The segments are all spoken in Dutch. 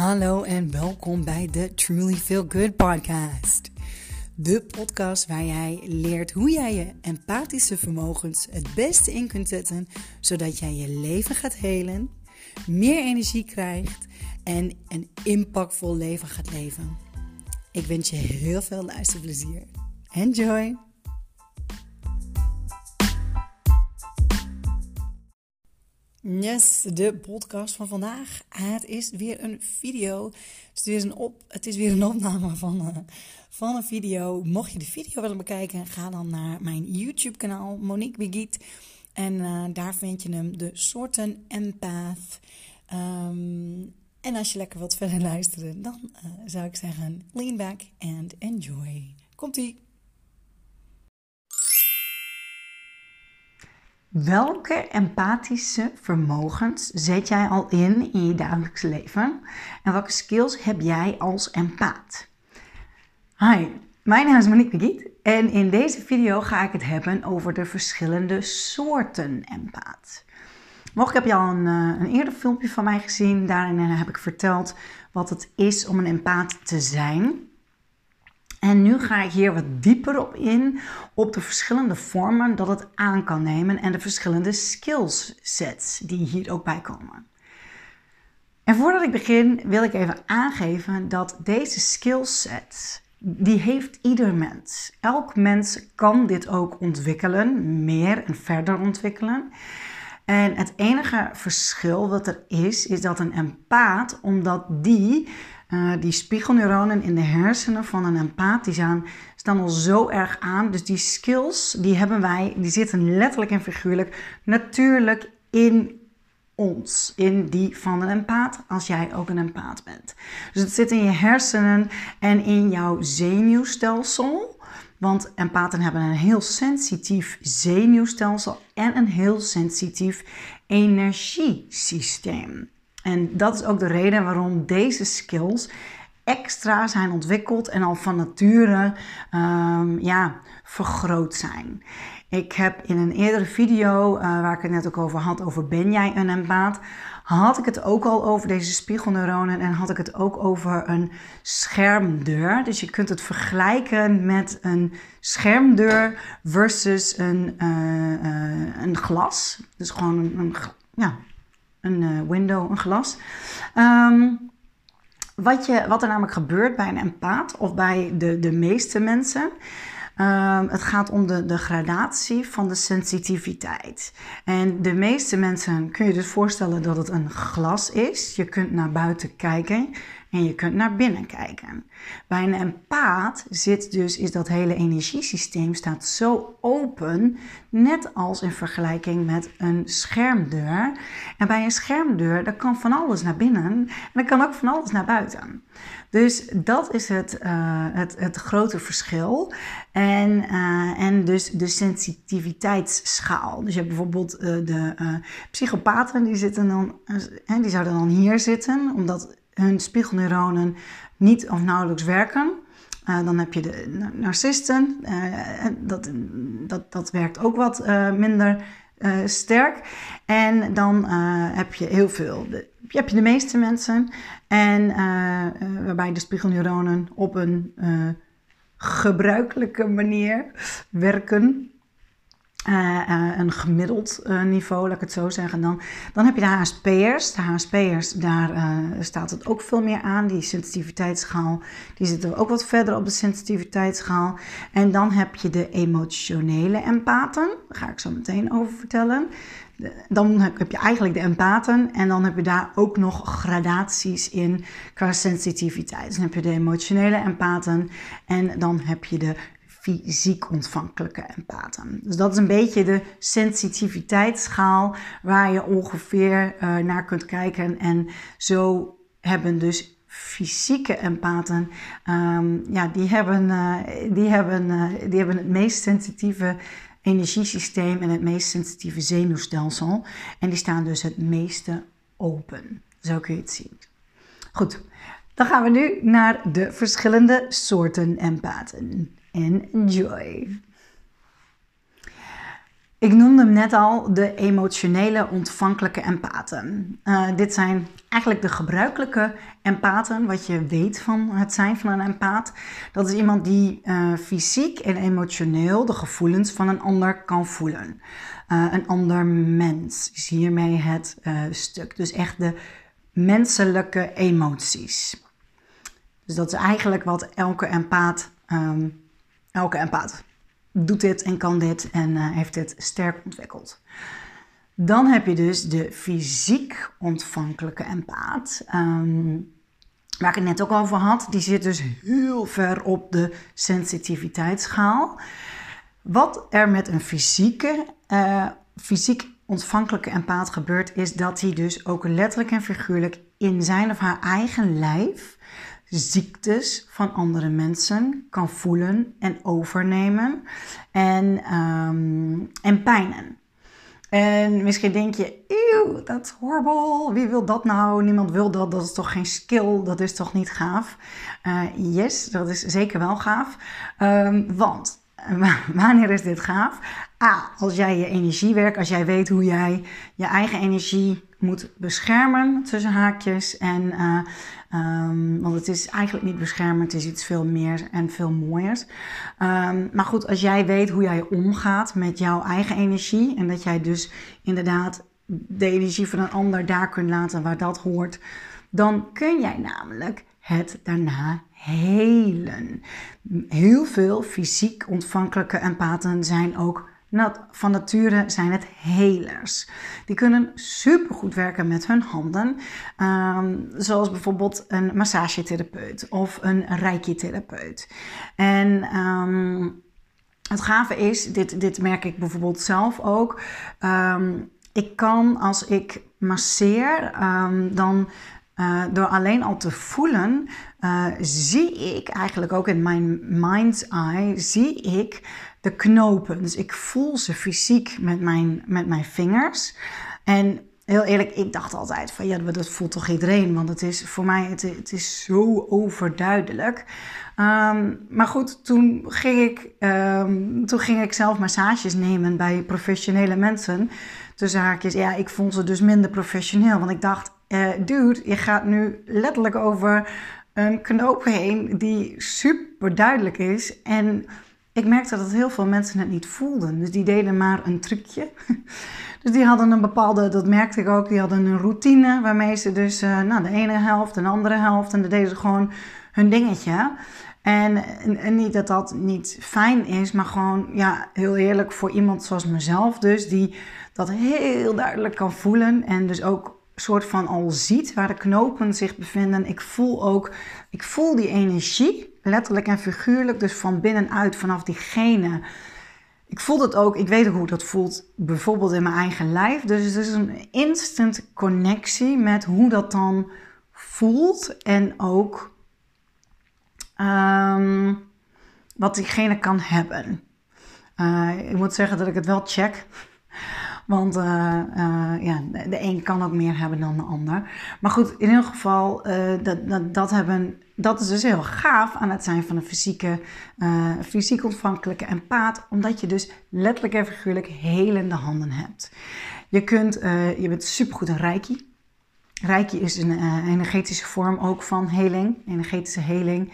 Hallo en welkom bij de Truly Feel Good podcast. De podcast waar jij leert hoe jij je empathische vermogens het beste in kunt zetten, zodat jij je leven gaat helen, meer energie krijgt en een impactvol leven gaat leven. Ik wens je heel veel luisterplezier. Enjoy! Yes, de podcast van vandaag. Het is weer een video. Het is weer een, op, het is weer een opname van, uh, van een video. Mocht je de video willen bekijken, ga dan naar mijn YouTube kanaal Monique Begiet. En uh, daar vind je hem, de soorten empath. Um, en als je lekker wilt verder luisteren, dan uh, zou ik zeggen lean back and enjoy. Komt-ie! Welke empathische vermogens zet jij al in in je dagelijks leven? En welke skills heb jij als empaat? Hi, mijn naam is Monique Begiet en in deze video ga ik het hebben over de verschillende soorten empaat. Mogelijk heb je al een, eh, een eerder filmpje van mij gezien. Daarin eh, heb ik verteld wat het is om een empaat te zijn. En nu ga ik hier wat dieper op in, op de verschillende vormen dat het aan kan nemen en de verschillende skillsets die hier ook bij komen. En voordat ik begin wil ik even aangeven dat deze skillset, die heeft ieder mens. Elk mens kan dit ook ontwikkelen, meer en verder ontwikkelen. En het enige verschil wat er is, is dat een empaat, omdat die uh, die spiegelneuronen in de hersenen van een empath, die staan, staan al zo erg aan. Dus die skills, die hebben wij, die zitten letterlijk en figuurlijk natuurlijk in ons, in die van een empath, als jij ook een empath bent. Dus het zit in je hersenen en in jouw zenuwstelsel. Want empathen hebben een heel sensitief zenuwstelsel en een heel sensitief energiesysteem. En dat is ook de reden waarom deze skills extra zijn ontwikkeld en al van nature um, ja, vergroot zijn. Ik heb in een eerdere video, uh, waar ik het net ook over had, over ben jij een empaat, had ik het ook al over deze spiegelneuronen en had ik het ook over een schermdeur. Dus je kunt het vergelijken met een schermdeur versus een, uh, uh, een glas. Dus gewoon een, een ja, een uh, window, een glas. Um, wat, je, wat er namelijk gebeurt bij een empaat of bij de, de meeste mensen. Um, het gaat om de, de gradatie van de sensitiviteit. En de meeste mensen kun je dus voorstellen dat het een glas is. Je kunt naar buiten kijken en je kunt naar binnen kijken. Bij een empaat zit dus, is dat hele energiesysteem staat zo open, net als in vergelijking met een schermdeur. En bij een schermdeur, daar kan van alles naar binnen en er kan ook van alles naar buiten. Dus dat is het, uh, het, het grote verschil. En, uh, en dus de sensitiviteitsschaal. Dus je hebt bijvoorbeeld uh, de psychopaten, die, zitten dan, die zouden dan hier zitten, omdat hun spiegelneuronen niet of nauwelijks werken. Uh, dan heb je de narcisten, uh, dat, dat, dat werkt ook wat uh, minder sterk. En dan heb je heel veel, de, heb je de meeste mensen, en, waarbij de spiegelneuronen op een gebruikelijke manier werken. Uh, uh, een gemiddeld uh, niveau, laat ik het zo zeggen. Dan, dan heb je de HSP'ers. De HSP'ers, daar staat het ook veel meer aan. Die sensitiviteitsschaal, die zitten ook wat verder op de sensitiviteitsschaal. En dan heb je de emotionele empathen. Daar ga ik zo meteen over vertellen. Dan heb je eigenlijk de empathen en dan heb je daar ook nog gradaties in qua sensitiviteit. Dan heb je de emotionele empathen en dan heb je de fysiek ontvankelijke empathen. Dus dat is een beetje de sensitiviteitsschaal waar je ongeveer uh, naar kunt kijken. En zo hebben dus fysieke empathen, um, ja, die hebben, uh, die, hebben, uh, die hebben het meest sensitieve energiesysteem en het meest sensitieve zenuwstelsel. En die staan dus het meeste open. Zo kun je het zien. Goed, dan gaan we nu naar de verschillende soorten empathen. Enjoy. Ik noemde hem net al de emotionele ontvankelijke empaten. Uh, dit zijn eigenlijk de gebruikelijke empaten, wat je weet van het zijn van een empaat. Dat is iemand die uh, fysiek en emotioneel de gevoelens van een ander kan voelen. Uh, een ander mens is hiermee het stuk. Dus echt de menselijke emoties. Dus dat is eigenlijk wat elke empaat, um, elke empaat doet dit en kan dit en uh, heeft dit sterk ontwikkeld. Dan heb je dus de fysiek ontvankelijke empaat. Um, waar ik het net ook over had. Die zit dus heel ver op de sensitiviteitsschaal. Wat er met een fysieke, uh, fysiek ontvankelijke empaat gebeurt, is dat hij dus ook letterlijk en figuurlijk in zijn of haar eigen lijf ziektes van andere mensen kan voelen en overnemen en, um, en pijnen. En misschien denk je, eeuw, dat is horrible. Wie wil dat nou? Niemand wil dat. Dat is toch geen skill? Dat is toch niet gaaf? Uh, yes, dat is zeker wel gaaf. Um, want wanneer is dit gaaf? A, als jij je energie werkt, als jij weet hoe jij je eigen energie moet beschermen tussen haakjes. En, uh, um, want het is eigenlijk niet beschermen, het is iets veel meer en veel mooiers. Um, maar goed, als jij weet hoe jij omgaat met jouw eigen energie en dat jij dus inderdaad de energie van een ander daar kunt laten waar dat hoort, dan kun jij namelijk het daarna helen. Heel veel fysiek ontvankelijke empathen zijn ook van nature zijn het helers. Die kunnen supergoed werken met hun handen. Ehm, zoals bijvoorbeeld een massagetherapeut of een reiki-therapeut. En ehm, het gave is, dit, dit merk ik bijvoorbeeld zelf ook. Ehm, ik kan als ik masseer, dan uh, door alleen al te voelen, uh, zie ik eigenlijk ook in mijn mind's eye, zie ik de knopen. Dus ik voel ze fysiek met mijn, met mijn vingers. En heel eerlijk, ik dacht altijd van ja, dat voelt toch iedereen, want het is voor mij, het, het is zo overduidelijk. Um, maar goed, toen ging, ik, um, toen ging ik zelf massages nemen bij professionele mensen. Tussen haakjes, ja, ik vond ze dus minder professioneel, want ik dacht, uh, dude, je gaat nu letterlijk over een knoop heen die super duidelijk is. En ik merkte dat heel veel mensen het niet voelden. Dus die deden maar een trucje. Dus die hadden een bepaalde, dat merkte ik ook, die hadden een routine waarmee ze dus uh, nou, de ene helft, de andere helft en dan deden ze gewoon hun dingetje. En, en, niet dat dat niet fijn is, maar gewoon ja, heel eerlijk voor iemand zoals mezelf dus, die dat heel duidelijk kan voelen en dus ook soort van al ziet waar de knopen zich bevinden. Ik voel ook, ik voel die energie, letterlijk en figuurlijk, dus van binnenuit, vanaf diegene. Ik voel dat ook, ik weet ook hoe dat voelt, bijvoorbeeld in mijn eigen lijf. Dus het is een instant connectie met hoe dat dan voelt en ook um, wat diegene kan hebben. Uh, ik moet zeggen dat ik het wel check. Want uh, uh, ja, de een kan ook meer hebben dan de ander. Maar goed, in ieder geval, uh, dat, dat, dat, hebben, dat is dus heel gaaf aan het zijn van een fysieke, fysiek ontvankelijke empaat. Omdat je dus letterlijk en figuurlijk helende handen hebt. Je, kunt, je bent supergoed in reiki. Reiki is een energetische vorm ook van heling, energetische heling.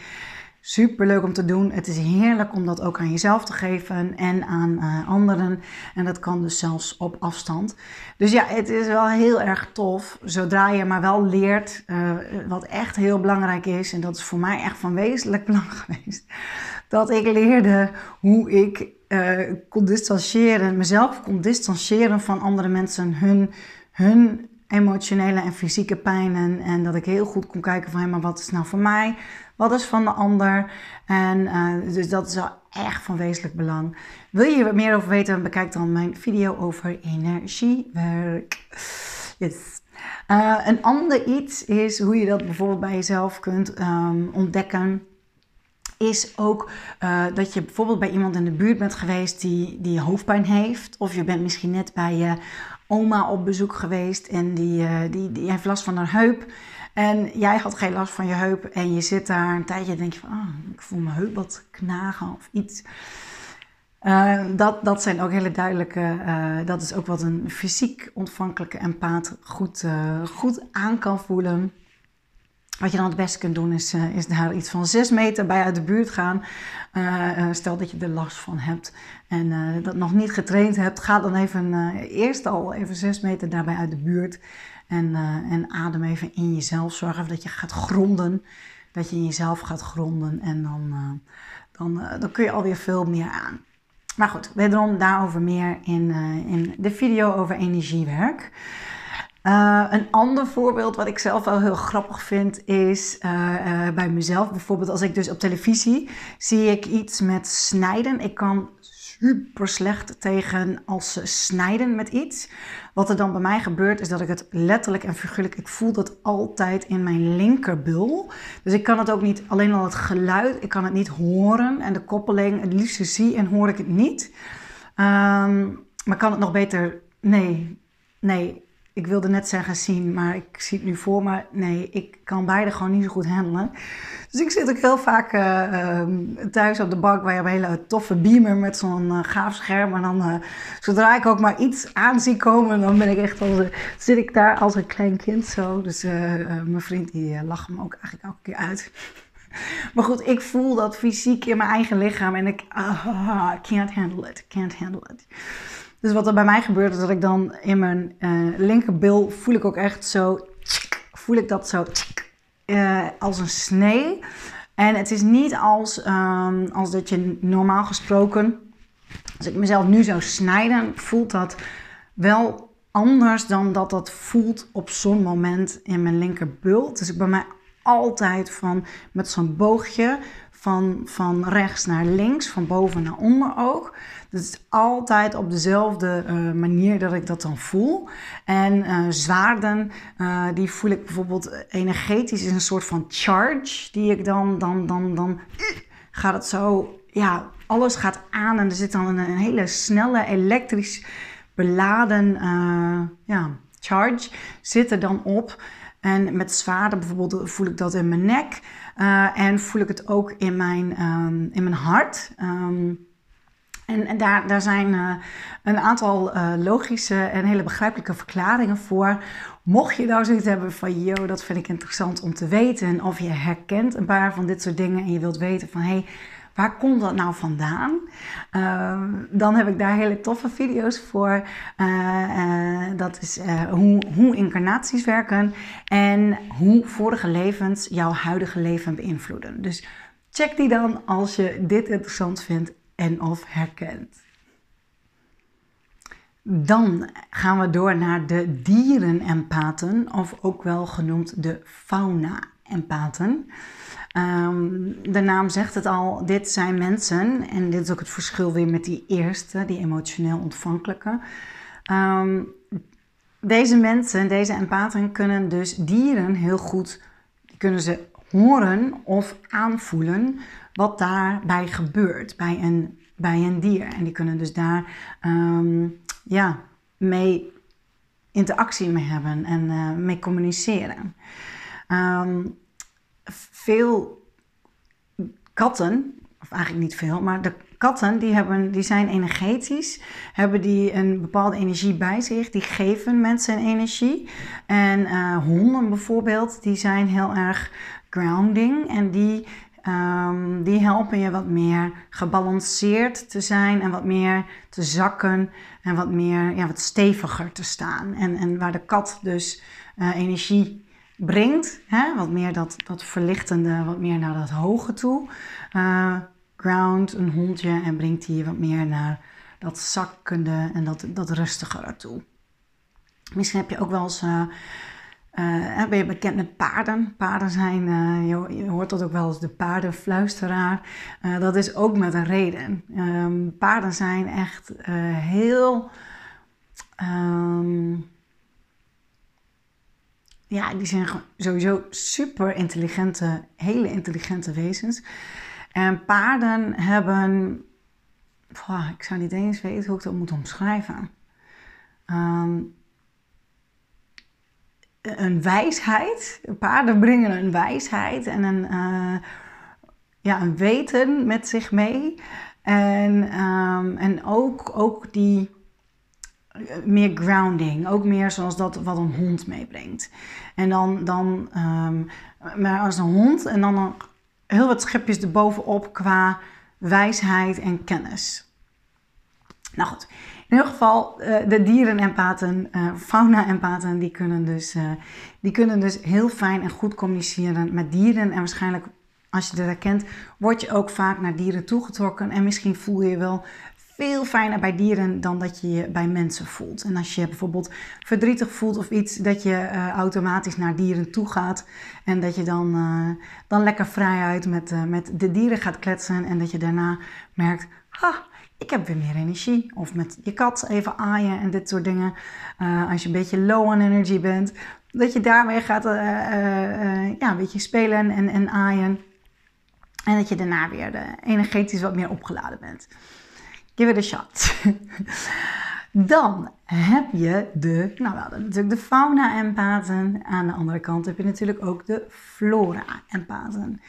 Super leuk om te doen. Het is heerlijk om dat ook aan jezelf te geven en aan uh, anderen. En dat kan dus zelfs op afstand. Dus ja, het is wel heel erg tof. Zodra je maar wel leert uh, wat echt heel belangrijk is. En dat is voor mij echt van wezenlijk belang geweest. Dat ik leerde hoe ik uh, kon distancieren, mezelf kon distancieren van andere mensen. Hun, hun emotionele en fysieke pijnen. En dat ik heel goed kon kijken van, hé, maar wat is nou voor mij? Wat is van de ander? En uh, dus dat is wel echt van wezenlijk belang. Wil je hier meer over weten? Bekijk dan mijn video over energiewerk. Uh, een ander iets is hoe je dat bijvoorbeeld bij jezelf kunt um, ontdekken is ook uh, dat je bijvoorbeeld bij iemand in de buurt bent geweest die, die hoofdpijn heeft. Of je bent misschien net bij je oma op bezoek geweest en die, uh, die, die heeft last van haar heup. En jij had geen last van je heup en je zit daar een tijdje en denk je van, oh, ik voel mijn heup wat knagen of iets. Uh, dat, dat zijn ook hele duidelijke, uh, dat is ook wat een fysiek ontvankelijke empaat goed, goed aan kan voelen. Wat je dan het beste kunt doen is, is daar iets van zes meter bij uit de buurt gaan. stel dat je er last van hebt en dat nog niet getraind hebt, ga dan even eerst al even zes meter daarbij uit de buurt. En, en adem even in jezelf. Zorg even dat je gaat gronden. Dat je in jezelf gaat gronden en dan, dan, dan kun je alweer veel meer aan. Maar goed, wederom daarover meer in, in de video over energiewerk. Uh, een ander voorbeeld wat ik zelf wel heel grappig vind is uh, bij mezelf. Bijvoorbeeld als ik dus op televisie zie ik iets met snijden. Ik kan super slecht tegen als ze snijden met iets. Wat er dan bij mij gebeurt is dat ik het letterlijk en figuurlijk, ik voel dat altijd in mijn linkerbul. Dus ik kan het ook niet, alleen al het geluid, ik kan het niet horen en de koppeling, het liefst zie en hoor ik het niet. Um, maar kan het nog beter, nee, nee, ik wilde net zeggen zien, maar ik zie het nu voor me. Nee, ik kan beide gewoon niet zo goed handelen. Dus ik zit ook heel vaak uh, thuis op de bank waar je een hele toffe beamer met zo'n uh, gaaf scherm. En dan, uh, zodra ik ook maar iets aan zie komen, dan ben ik echt als, zit ik daar als een klein kind zo. Dus mijn vriend die lacht me ook eigenlijk elke keer uit. Maar goed, ik voel dat fysiek in mijn eigen lichaam en ik uh, can't handle it, can't handle it. Dus wat er bij mij gebeurt is dat ik dan in mijn uh, linkerbil voel ik ook echt zo, voel ik dat zo uh, als een snee. En het is niet als, um, als dat je normaal gesproken, als ik mezelf nu zou snijden, voelt dat wel anders dan dat dat voelt op zo'n moment in mijn linkerbul. Dus ik bij mij altijd van met zo'n boogje van, van rechts naar links, van boven naar onder ook. Het is altijd op dezelfde uh, manier dat ik dat dan voel. En uh, zwaarden, uh, die voel ik bijvoorbeeld energetisch is een soort van charge die ik dan, dan, dan, dan gaat het zo, ja, alles gaat aan en er zit dan een, hele snelle elektrisch beladen ja, charge zit er dan op. En met zwaarden bijvoorbeeld voel ik dat in mijn nek. En voel ik het ook in mijn, um, in mijn hart. Um, en, daar, daar zijn uh, een aantal uh, logische en hele begrijpelijke verklaringen voor. Mocht je nou zoiets hebben van, yo, dat vind ik interessant om te weten. Of je herkent een paar van dit soort dingen en je wilt weten van, hé, hey, Waar komt dat nou vandaan? Uh, dan heb ik daar hele toffe video's voor. Uh, dat is hoe, hoe incarnaties werken en hoe vorige levens jouw huidige leven beïnvloeden. Dus check die dan als je dit interessant vindt en of herkent. Dan gaan we door naar de dierenempathen, of ook wel genoemd de fauna-empathen. Um, de naam zegt het al, dit zijn mensen, en dit is ook het verschil weer met die eerste, die emotioneel ontvankelijke. Um, deze mensen, deze empathen, kunnen dus dieren heel goed, kunnen ze horen of aanvoelen wat daarbij gebeurt bij een, bij een dier. En die kunnen dus daar um, ja, mee interactie mee hebben en uh, mee communiceren. Um, veel katten, of eigenlijk niet veel, maar de katten die, hebben, die zijn energetisch, hebben die een bepaalde energie bij zich, die geven mensen energie. En uh, honden bijvoorbeeld, die zijn heel erg grounding en die, um, die helpen je wat meer gebalanceerd te zijn en wat meer te zakken en wat meer, ja, wat steviger te staan. En, en waar de kat dus uh, energie brengt. Hè? Wat meer dat, dat verlichtende, wat meer naar dat hoge toe. Uh, een hondje, en brengt die wat meer naar dat zakkende en dat, dat rustigere toe. Misschien heb je ook wel eens. Uh, ben je bekend met paarden? Paarden zijn, je, hoort dat ook wel eens de paardenfluisteraar. Dat is ook met een reden. Um, paarden zijn echt heel. Um, ja, die zijn sowieso super intelligente, hele intelligente wezens. En paarden hebben, ik zou niet eens weten hoe ik dat moet omschrijven. Um, een wijsheid. Paarden brengen een wijsheid en een, uh, ja, een weten met zich mee. En, ehm, en ook, ook die eh, meer grounding. Ook meer zoals dat wat een hond meebrengt. En dan, dan ehm, maar als een hond en dan heel wat schepjes erbovenop qua wijsheid en kennis. Nou goed, in ieder geval, uh, de dieren-empaten, uh, fauna-empaten, die, kunnen dus, uh, die kunnen dus heel fijn en goed communiceren met dieren. En waarschijnlijk, als je dat herkent, word je ook vaak naar dieren toegetrokken. En misschien voel je wel veel fijner bij dieren dan dat je je bij mensen voelt. En als je bijvoorbeeld verdrietig voelt of iets, dat je automatisch naar dieren toe gaat. En dat je dan, dan lekker vrijuit met, met de dieren gaat kletsen. En dat je daarna merkt, ha, ik heb weer meer energie. Of met je kat even aaien en dit soort dingen. Als je een beetje low on energy bent. Dat je daarmee gaat ja, een beetje spelen en, en aaien. En dat je daarna weer energetisch wat meer opgeladen bent. Give it a shot. Dan heb je de, nou we hadden natuurlijk de fauna-empaten. Aan de andere kant heb je natuurlijk ook de flora-empaten.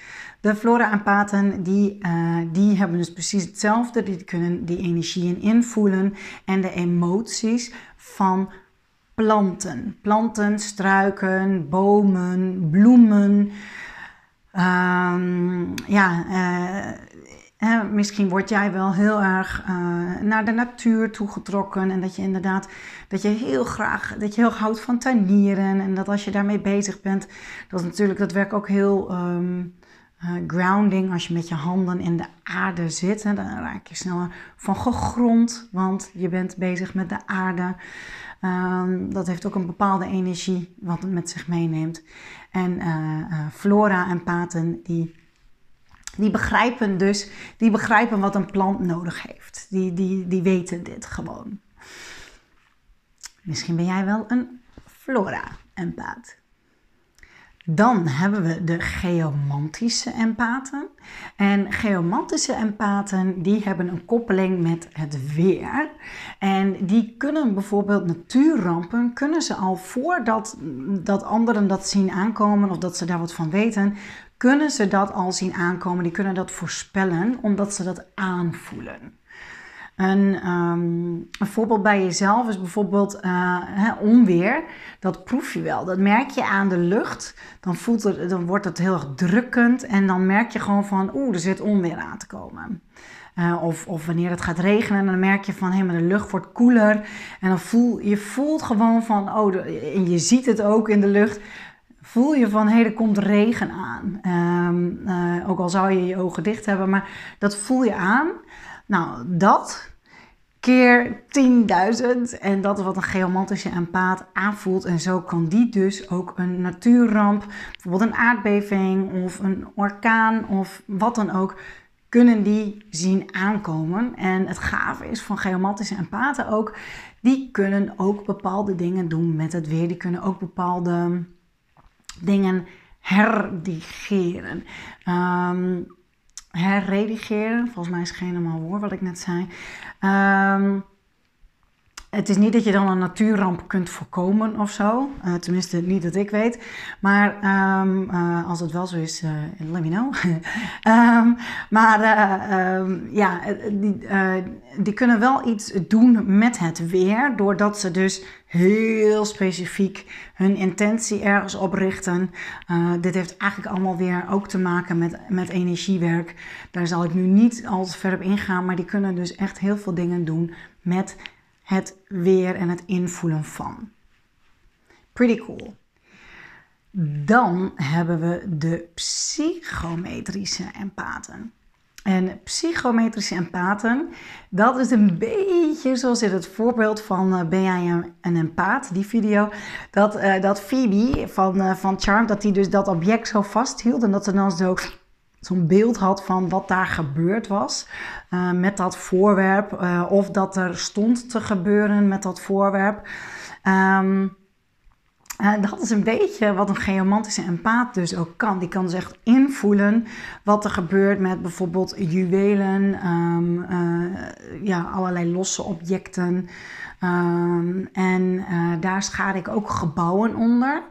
De flora-empaten die, uh, die hebben dus precies hetzelfde. Die kunnen die energieën invoelen en de emoties van planten. Planten, struiken, bomen, bloemen. Um, ja, uh, misschien word jij wel heel erg uh, naar de natuur toegetrokken. En dat je inderdaad, dat je heel graag, dat je heel houdt van tuinieren. En dat als je daarmee bezig bent, dat is natuurlijk, dat werkt ook heel um, uh, grounding. Als je met je handen in de aarde zit, dan raak je sneller van gegrond. Want je bent bezig met de aarde. Um, dat heeft ook een bepaalde energie wat het met zich meeneemt. En uh, flora en paten die die begrijpen dus, die begrijpen wat een plant nodig heeft. Die, die, die weten dit gewoon. Misschien ben jij wel een flora-empaat. Dan hebben we de geomantische empaten. En geomantische empaten die hebben een koppeling met het weer. En die kunnen bijvoorbeeld natuurrampen, kunnen ze al voordat dat anderen dat zien aankomen of dat ze daar wat van weten, kunnen ze dat al zien aankomen. Die kunnen dat voorspellen omdat ze dat aanvoelen. Een, um, een voorbeeld bij jezelf is bijvoorbeeld uh, onweer. Dat proef je wel. Dat merk je aan de lucht. Dan, voelt het, dan wordt het heel erg drukkend. En dan merk je gewoon van, oeh, er zit onweer aan te komen. Uh, of, of wanneer het gaat regenen, dan merk je van hé, maar de lucht wordt koeler. En dan voel je voelt gewoon van, oh, en je ziet het ook in de lucht voel je van hé, er komt regen aan. Um, uh, ook al zou je je ogen dicht hebben, maar dat voel je aan. Nou, dat keer 10.000 en dat is wat een geomantische empaat aanvoelt. En zo kan die dus ook een natuurramp, bijvoorbeeld een aardbeving of een orkaan of wat dan ook, kunnen die zien aankomen. En het gave is van geomantische empaten ook, die kunnen ook bepaalde dingen doen met het weer. Die kunnen ook bepaalde dingen herdigeren. Um, herredigeren, volgens mij is geen normaal woord wat ik net zei. Um, het is niet dat je dan een natuurramp kunt voorkomen of zo. Uh, tenminste, niet dat ik weet. Maar um, uh, als het wel zo is, uh, let me know. um, maar um, ja, die, die, kunnen wel iets doen met het weer. Doordat ze dus heel specifiek hun intentie ergens oprichten. dit heeft eigenlijk allemaal weer ook te maken met, met energiewerk. Daar zal ik nu niet al te ver op ingaan. Maar die kunnen dus echt heel veel dingen doen met het weer en het invoelen van. Pretty cool. Dan hebben we de psychometrische empaten. En psychometrische empaten, dat is een beetje zoals in het voorbeeld van uh, Ben jij een, empaat, die video. Dat, uh, dat Phoebe van, uh, van Charm, dat hij dus dat object zo vasthield en dat ze dan zo zo'n beeld had van wat daar gebeurd was uh, met dat voorwerp. Uh, of dat er stond te gebeuren met dat voorwerp. Um, uh, dat is een beetje wat een geomantische empaat dus ook kan. Die kan dus echt invoelen wat er gebeurt met bijvoorbeeld juwelen, um, ja, allerlei losse objecten. Um, en daar schaar ik ook gebouwen onder.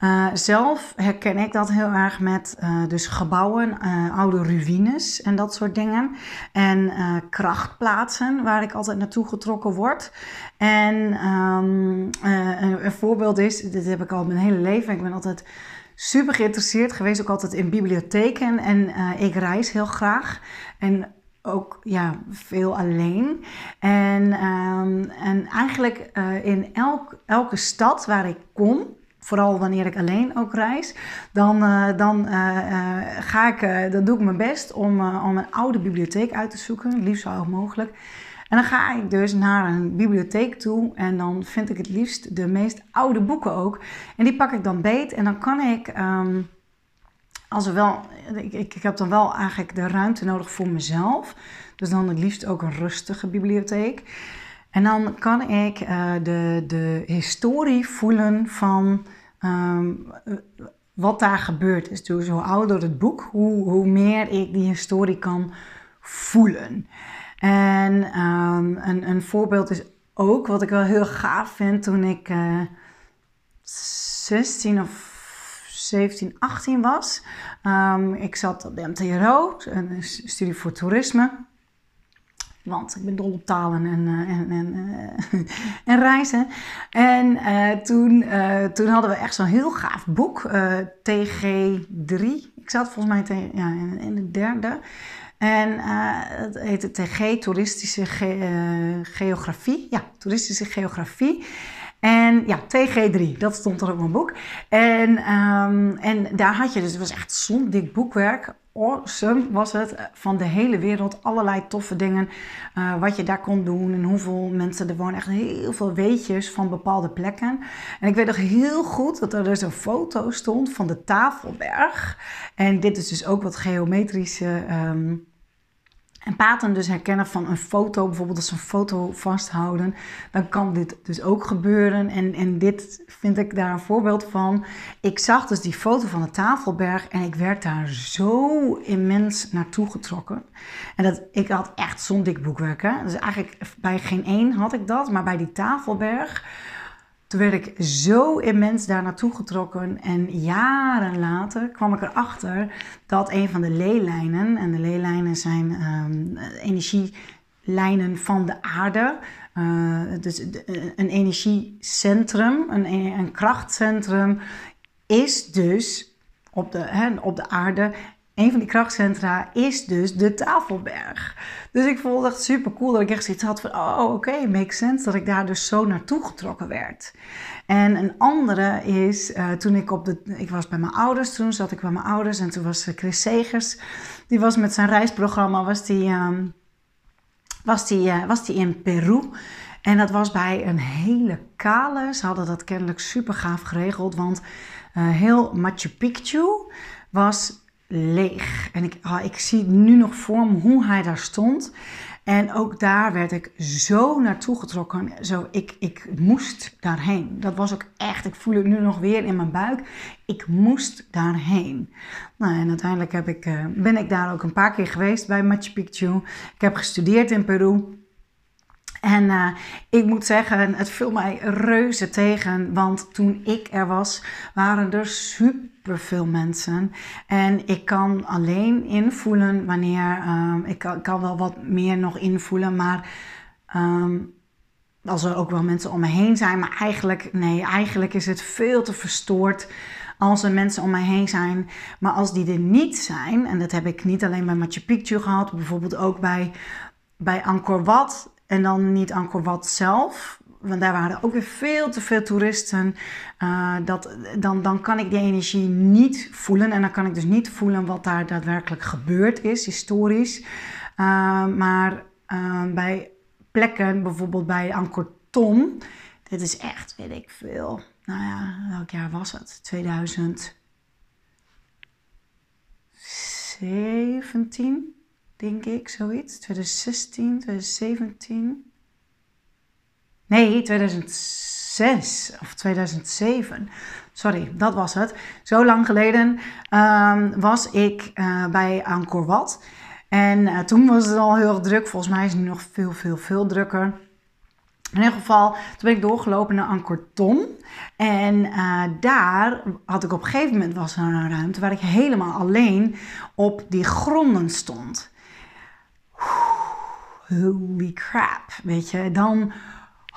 Uh, zelf herken ik dat heel erg met uh, dus gebouwen, uh, oude ruïnes en dat soort dingen. En krachtplaatsen waar ik altijd naartoe getrokken word. En um, een, een, voorbeeld is, dit heb ik al mijn hele leven. Ik ben altijd super geïnteresseerd geweest, ook altijd in bibliotheken. En ik reis heel graag. En ook ja, veel alleen. En, um, en eigenlijk in elk, elke stad waar ik kom, vooral wanneer ik alleen ook reis, dan, uh, dan uh, ga ik, dan doe ik mijn best om, om een oude bibliotheek uit te zoeken, liefst zo hoog mogelijk. En dan ga ik dus naar een bibliotheek toe en dan vind ik het liefst de meest oude boeken ook. En die pak ik dan beet en dan kan ik. Um, als wel, ik, ik, ik heb dan wel eigenlijk de ruimte nodig voor mezelf. Dus dan het liefst ook een rustige bibliotheek. En dan kan ik uh, de, de historie voelen van um, wat daar gebeurd is. Dus hoe ouder het boek, hoe, hoe meer ik die historie kan voelen. En um, een, een voorbeeld is ook, wat ik wel heel gaaf vind, toen ik uh, 16 of 17, 18 was. Um, ik zat op de MTRO, een studie voor toerisme. Want ik ben dol op talen en, uh, en, en, uh, en, reizen. En uh, toen, toen hadden we echt zo'n heel gaaf boek, TG3. Ik zat volgens mij ja, in, de derde. En het heette TG, Toeristische Ge Geografie. Ja, Toeristische Geografie. En ja, TG3, dat stond er op mijn boek. En, um, en daar had je dus, het was echt zo'n dik boekwerk. Was het, van de hele wereld. Allerlei toffe dingen, uh, wat je daar kon doen en hoeveel mensen er wonen. Echt heel veel weetjes van bepaalde plekken. En ik weet nog heel goed dat er dus een foto stond van de Tafelberg. En dit is dus ook wat geometrische... Um, en paten dus herkennen van een foto, bijvoorbeeld als ze een foto vasthouden, dan kan dit dus ook gebeuren. En, en dit vind ik daar een voorbeeld van. Ik zag dus die foto van de Tafelberg en ik werd daar zo immens naartoe getrokken. En dat, ik had echt zo'n dik boekwerk. Dus eigenlijk bij geen één had ik dat, maar bij die Tafelberg toen werd ik zo immens daar naartoe getrokken. En jaren later kwam ik erachter dat een van de leelijnen, en de leelijnen zijn um, energielijnen van de aarde. Uh, dus een energiecentrum, een, een krachtcentrum, is dus op de, hè, op de aarde een van die krachtcentra is dus de Tafelberg. Dus ik vond het echt super cool dat ik echt zoiets had van, oh oké, makes sense dat ik daar dus zo naartoe getrokken werd. En een andere is, uh, toen ik op de, ik was bij mijn ouders, toen zat ik bij mijn ouders en toen was Chris Segers, die was met zijn reisprogramma, was die, um, was die, uh, was die in Peru. En dat was bij een hele kale, ze hadden dat kennelijk super gaaf geregeld, want heel Machu Picchu was leeg. En ik, oh, ik zie nu nog voor hoe hij daar stond. En ook daar werd ik zo naartoe getrokken. Zo, ik, ik moest daarheen. Dat was ook echt, ik voel het nu nog weer in mijn buik. Ik moest daarheen. Nou, en uiteindelijk heb ik, uh, ben ik daar ook een paar keer geweest bij Machu Picchu. Ik heb gestudeerd in Peru. En uh, ik moet zeggen, het viel mij reuze tegen, want toen ik er was, waren er super veel mensen. En ik kan alleen invoelen wanneer, um, ik kan, wel wat meer nog invoelen, maar um, als er ook wel mensen om me heen zijn. Maar eigenlijk, nee, eigenlijk is het veel te verstoord als er mensen om mij heen zijn. Maar als die er niet zijn, en dat heb ik niet alleen bij Machu Picchu gehad, bijvoorbeeld ook bij, bij Angkor Wat en dan niet Angkor Wat zelf, want daar waren ook weer veel te veel toeristen. Uh, dat, dan, dan kan ik die energie niet voelen. En dan kan ik dus niet voelen wat daar daadwerkelijk gebeurd is, historisch. Uh, maar uh, bij plekken, bijvoorbeeld bij Angkor Thom, dit is echt, weet ik veel. Nou ja, welk jaar was het? 2017? Denk ik, zoiets. 2016, 2017. Nee, 2006 of 2007. Sorry, dat was het. Zo lang geleden um, was ik uh, bij Angkor Wat. En uh, toen was het al heel druk. Volgens mij is het nu nog veel, veel, veel drukker. In ieder geval, toen ben ik doorgelopen naar Ankortom. En uh, daar had ik op een gegeven moment was er een ruimte waar ik helemaal alleen op die gronden stond. Holy crap, weet je. Dan,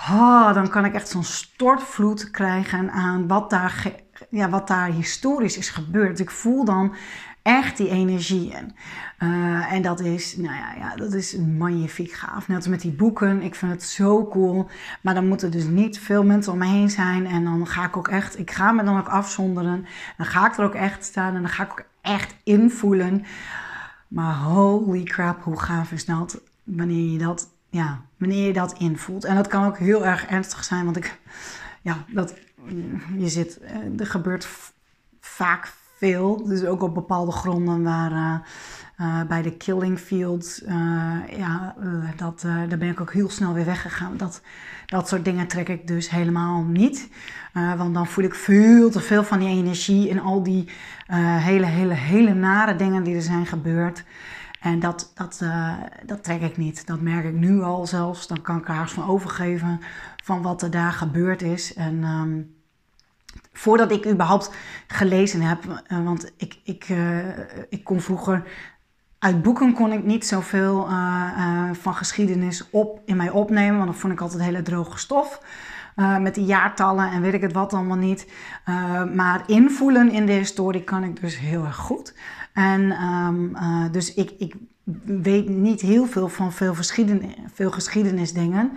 oh, dan kan ik echt zo'n stortvloed krijgen aan wat daar, ja, wat daar historisch is gebeurd. Ik voel dan echt die energie in. Uh, en dat is, nou ja, ja, dat is magnifiek gaaf. Net als met die boeken. Ik vind het zo cool. Maar dan moeten dus niet veel mensen om me heen zijn. En dan ga ik ook echt, ik ga me dan ook afzonderen. Dan ga ik er ook echt staan en dan ga ik ook echt invoelen. Maar holy crap, hoe gaaf is dat wanneer je dat, ja, wanneer je dat invoelt. En dat kan ook heel erg ernstig zijn, want ik, ja, dat, je zit, eh, er gebeurt vaak veel. Dus ook op bepaalde gronden waar uh, uh, bij de killing fields, uh, ja, dat, daar ben ik ook heel snel weer weggegaan. Dat, dat soort dingen trek ik dus helemaal niet. want dan voel ik veel te veel van die energie en al die hele, hele, hele nare dingen die er zijn gebeurd. En dat, dat, dat trek ik niet. Dat merk ik nu al zelfs. Dan kan ik er haast van overgeven van wat er daar gebeurd is. En... Um, voordat ik überhaupt gelezen heb. Want ik, ik, ik kon vroeger. Uit boeken kon ik niet zoveel uh, van geschiedenis op, in mij opnemen. Want dat vond ik altijd hele droge stof. met die jaartallen en weet ik het wat allemaal niet. maar invoelen in de historie kan ik dus heel erg goed. En um, dus ik, ik weet niet heel veel van veel, veel geschiedenisdingen.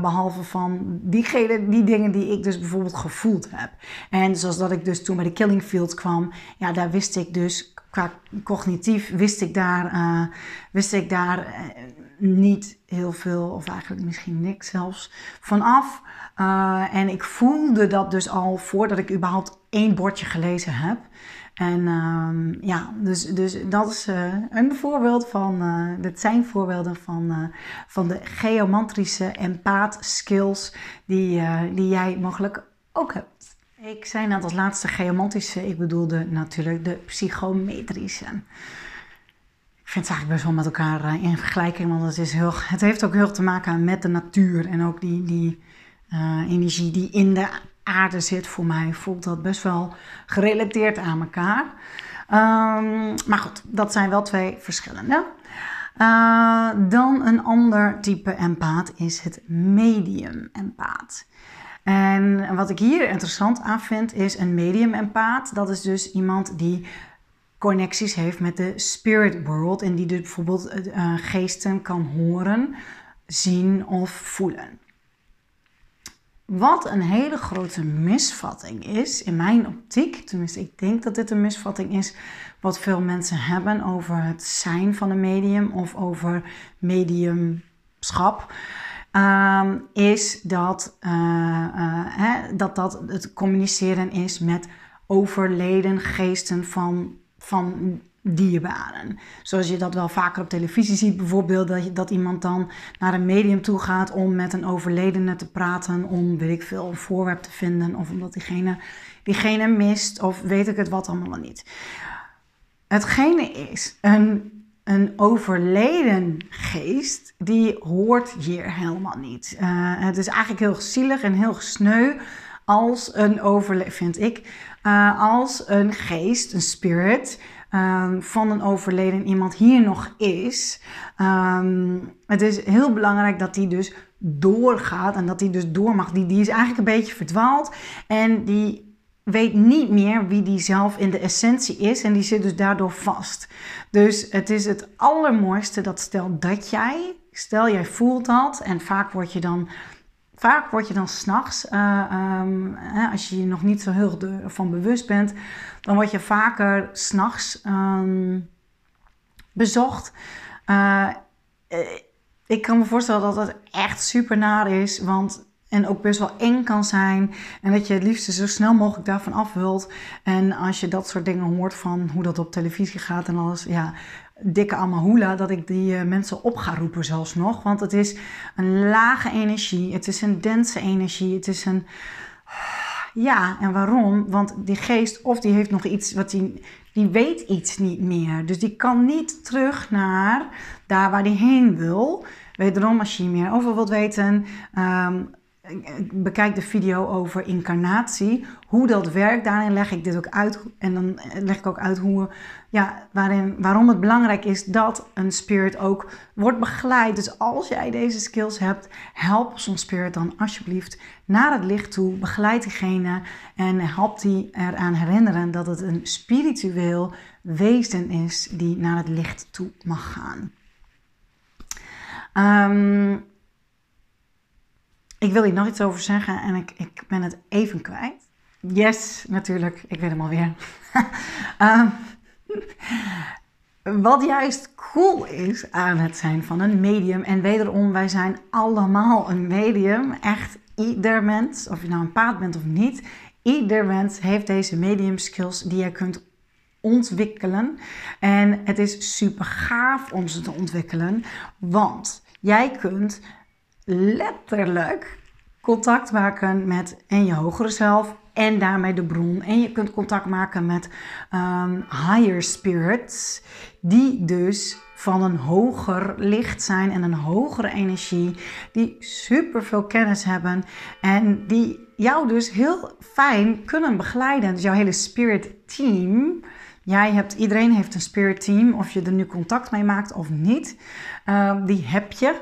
Behalve van die dingen die ik dus bijvoorbeeld gevoeld heb. En zoals dat ik dus toen bij de Killing Field kwam, ja, daar wist ik dus, qua cognitief, wist ik daar, uh, wist ik daar uh, niet heel veel, of eigenlijk misschien niks zelfs, vanaf. en ik voelde dat dus al voordat ik überhaupt één bordje gelezen heb. En um, ja, dus, dus dat is een voorbeeld van, dit zijn voorbeelden van, van de geomantrische empaat skills die, die jij mogelijk ook hebt. Ik zei net als laatste geomantrische, ik bedoelde natuurlijk de psychometrische. Ik vind het eigenlijk best wel met elkaar in vergelijking, want het, is heel, het heeft ook heel te maken met de natuur en ook die, die energie die in de aarde zit, voor mij voelt dat best wel gerelateerd aan elkaar. Um, maar goed, dat zijn wel twee verschillende. Uh, dan een ander type empaat is het medium empaat. En wat ik hier interessant aan vind is een medium empaat. Dat is dus iemand die connecties heeft met de spirit world en die dus bijvoorbeeld uh, geesten kan horen, zien of voelen. Wat een hele grote misvatting is, in mijn optiek, tenminste ik denk dat dit een misvatting is, wat veel mensen hebben over het zijn van een medium of over mediumschap, uh, is dat, uh, uh, hè, dat dat het communiceren is met overleden geesten van, van dierbaren. Zoals je dat wel vaker op televisie ziet, bijvoorbeeld dat, dat iemand dan naar een medium toe gaat om met een overledene te praten, om weet ik veel, een voorwerp te vinden, of omdat diegene, diegene mist, of weet ik het wat allemaal niet. Hetgene is, een, een overleden geest, die hoort hier helemaal niet. Uh, het is eigenlijk heel zielig en heel sneu als een overleden, vind ik, uh, als een geest, een spirit, um, van een overleden iemand hier nog is. Um, het is heel belangrijk dat die dus doorgaat en dat die dus door mag. Die, die is eigenlijk een beetje verdwaald en die weet niet meer wie die zelf in de essentie is en die zit dus daardoor vast. Dus het is het allermooiste dat stel dat jij, stel jij voelt dat en vaak word je dan vaak word je dan s'nachts, uh, als je je nog niet zo heel van bewust bent, dan word je vaker s'nachts um, bezocht. Uh, ik kan me voorstellen dat dat echt super naar is, want en ook best wel eng kan zijn. En dat je het liefst zo snel mogelijk daarvan af wilt. En als je dat soort dingen hoort van hoe dat op televisie gaat en alles. Ja, dikke amahula dat ik die uh, mensen op ga roepen zelfs nog. Want het is een lage energie. Het is een dense energie. Het is een... Ja, en waarom? Want die geest of die heeft nog iets wat die... Die weet iets niet meer. Dus die kan niet terug naar daar waar die heen wil. Wederom, als je meer over wilt weten, um, bekijk de video over incarnatie. Hoe dat werkt, daarin leg ik dit ook uit. En dan leg ik ook uit hoe, ja, waarin, waarom het belangrijk is dat een spirit ook wordt begeleid. Dus als jij deze skills hebt, help zo'n spirit dan alsjeblieft naar het licht toe. Begeleid diegene en help die eraan herinneren dat het een spiritueel wezen is die naar het licht toe mag gaan. Um, ik wil hier nog iets over zeggen en ik, ik ben het even kwijt. Yes, natuurlijk. Ik weet hem alweer. um, wat juist cool is aan het zijn van een medium. En wederom, wij zijn allemaal een medium. Echt ieder mens, of je nou een paard bent of niet. Ieder mens heeft deze medium skills die je kunt ontwikkelen. En het is super gaaf om ze te ontwikkelen. Want jij kunt letterlijk contact maken met en je hogere zelf en daarmee de bron. En je kunt contact maken met um, higher spirits, die dus van een hoger licht zijn en een hogere energie, die super veel kennis hebben en die jou dus heel fijn kunnen begeleiden. Dus jouw hele spirit team. Jij hebt, iedereen heeft een spirit team, of je er nu contact mee maakt of niet. Uh, die heb je.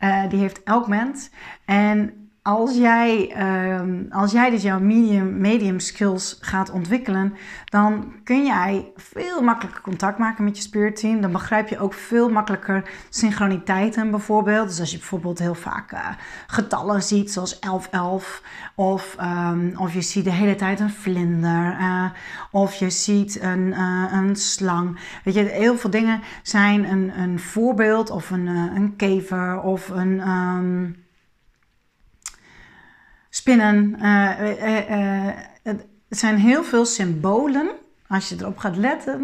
Uh, die heeft elk mens. En als jij, uh, als jij dus jouw medium, medium skills gaat ontwikkelen, dan kun jij veel makkelijker contact maken met je spirit team. Dan begrijp je ook veel makkelijker synchroniteiten bijvoorbeeld. Dus als je bijvoorbeeld heel vaak uh, getallen ziet, zoals 1111, of, um, of je ziet de hele tijd een vlinder, uh, of je ziet een, uh, een slang. Weet je, heel veel dingen zijn een, een voorbeeld, of een, een kever, of een. Um, spinnen. Uh, het zijn heel veel symbolen. Als je erop gaat letten,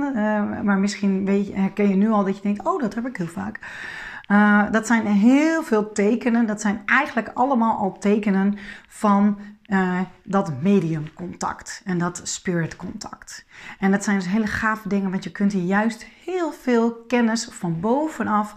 maar misschien weet je, herken je nu al dat je denkt: oh, dat heb ik heel vaak. dat zijn heel veel tekenen. Dat zijn eigenlijk allemaal al tekenen van uh, dat mediumcontact en dat spiritcontact. En dat zijn dus hele gave dingen, want je kunt hier juist heel veel kennis van bovenaf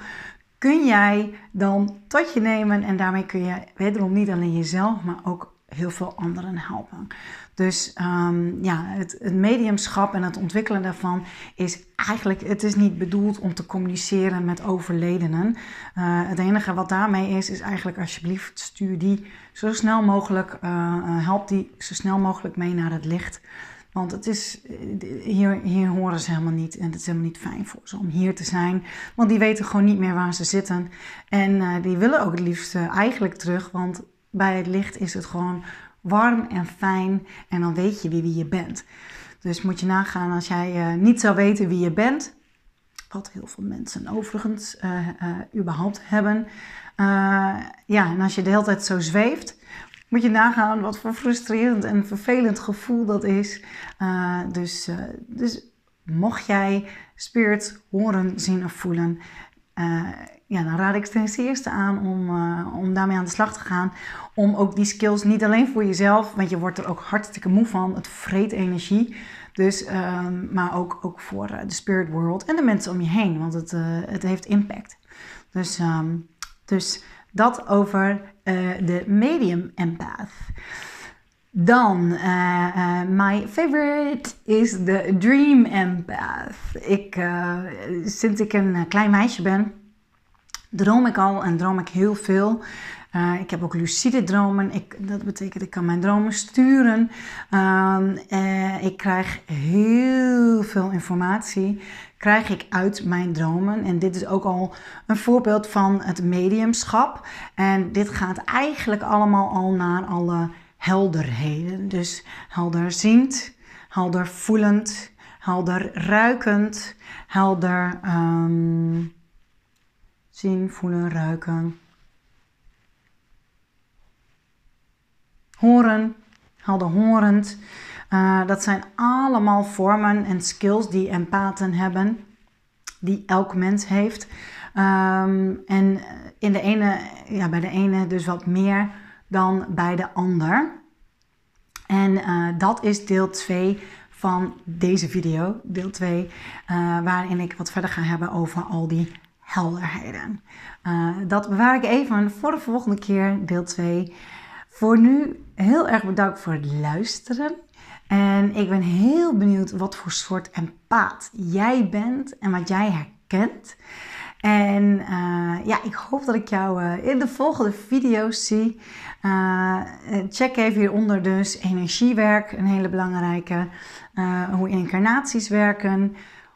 kun jij dan tot je nemen en daarmee kun je wederom niet alleen jezelf, maar ook heel veel anderen helpen. Dus um, ja, het, het, mediumschap en het ontwikkelen daarvan is eigenlijk, het is niet bedoeld om te communiceren met overledenen. Uh, het enige wat daarmee is, is eigenlijk alsjeblieft stuur die zo snel mogelijk, uh, help die zo snel mogelijk mee naar het licht. Want het is, hier, hier horen ze helemaal niet en het is helemaal niet fijn voor ze om hier te zijn. Want die weten gewoon niet meer waar ze zitten. En uh, die willen ook het liefst eigenlijk terug, want bij het licht is het gewoon warm en fijn en dan weet je wie, wie je bent. Dus moet je nagaan als jij niet zou weten wie je bent, wat heel veel mensen overigens überhaupt hebben. ja, en als je de hele tijd zo zweeft, moet je nagaan wat voor frustrerend en vervelend gevoel dat is. Uh, dus, uh, dus mocht jij spirit horen, zien of voelen, uh, ja, dan raad ik ten eerste aan om, om daarmee aan de slag te gaan. Om ook die skills niet alleen voor jezelf, want je wordt er ook hartstikke moe van. Het vreet energie. Dus, ehm, maar ook, ook voor de spirit world en de mensen om je heen, want het, het heeft impact. Dus, um, dus dat over uh, de medium empath. Dan, uh, uh, my favorite is de dream empath. Ik, sinds ik een klein meisje ben, droom ik al en droom ik heel veel. Ik heb ook lucide dromen. Ik, dat betekent ik kan mijn dromen sturen. Uh, ik krijg heel veel informatie krijg ik uit mijn dromen. En dit is ook al een voorbeeld van het mediumschap. En dit gaat eigenlijk allemaal al naar alle helderheden. Dus helder ziend, helder voelend, helder ruikend, helder zien, voelen, ruiken. Horen, helder horend. Uh, dat zijn allemaal vormen en skills die empathen hebben, die elk mens heeft. Um, en in de ene, ja, bij de ene dus wat meer dan bij de ander. En uh, dat is deel 2 van deze video, deel 2, uh, waarin ik wat verder ga hebben over al die helderheden. Dat bewaar ik even voor de volgende keer, deel 2. Voor nu heel erg bedankt voor het luisteren. En ik ben heel benieuwd wat voor soort empaat jij bent en wat jij herkent. En uh, ja, ik hoop dat ik jou uh, in de volgende video's zie. Uh, check even hieronder dus energiewerk, een hele belangrijke. hoe incarnaties werken.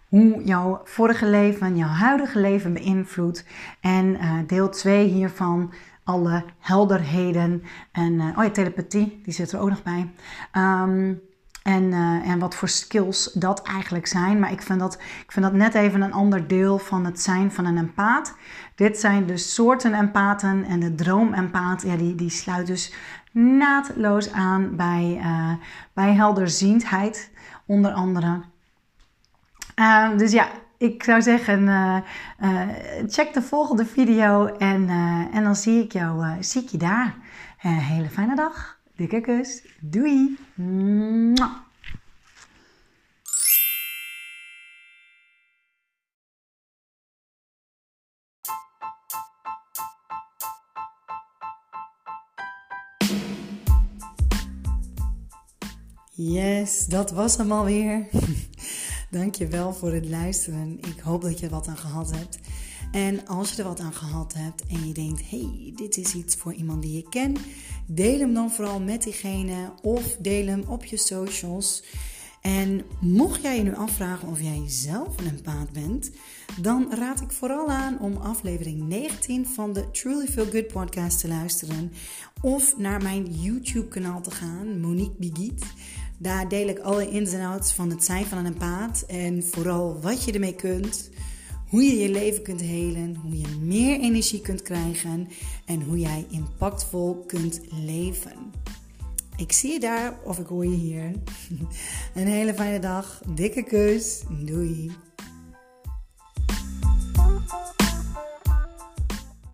Hoe jouw vorige leven, jouw huidige leven beïnvloedt. En deel 2 hiervan alle helderheden. En oh ja, telepathie, die zit er ook nog bij. Um, en, uh, en wat voor skills dat eigenlijk zijn. Maar ik vind, dat, ik vind dat net even een ander deel van het zijn van een empaat. Dit zijn de soorten empaten en de droomempaat, ja, die, die sluit dus naadloos aan bij, uh, bij helderziendheid, onder andere. Uh, dus ja, ik zou zeggen, check de volgende video en, en dan zie ik jou, zie ik je daar. hele fijne dag. Dikke kus. Doei. Yes, dat was hem alweer. Dankjewel voor het luisteren. Ik hoop dat je er wat aan gehad hebt. En als je er wat aan gehad hebt en je denkt: hey, dit is iets voor iemand die je kent, deel hem dan vooral met diegene of deel hem op je socials. En mocht jij je nu afvragen of jij zelf een empaat bent, dan raad ik vooral aan om aflevering 19 van de Truly Feel Good podcast te luisteren. Of naar mijn YouTube kanaal te gaan, Monique Bigiet. Daar deel ik alle ins en outs van het zijn van een empaat en vooral wat je ermee kunt. Hoe je je leven kunt helen, hoe je meer energie kunt krijgen en hoe jij impactvol kunt leven. Ik zie je daar of ik hoor je hier. Een hele fijne dag. Dikke kus. Doei.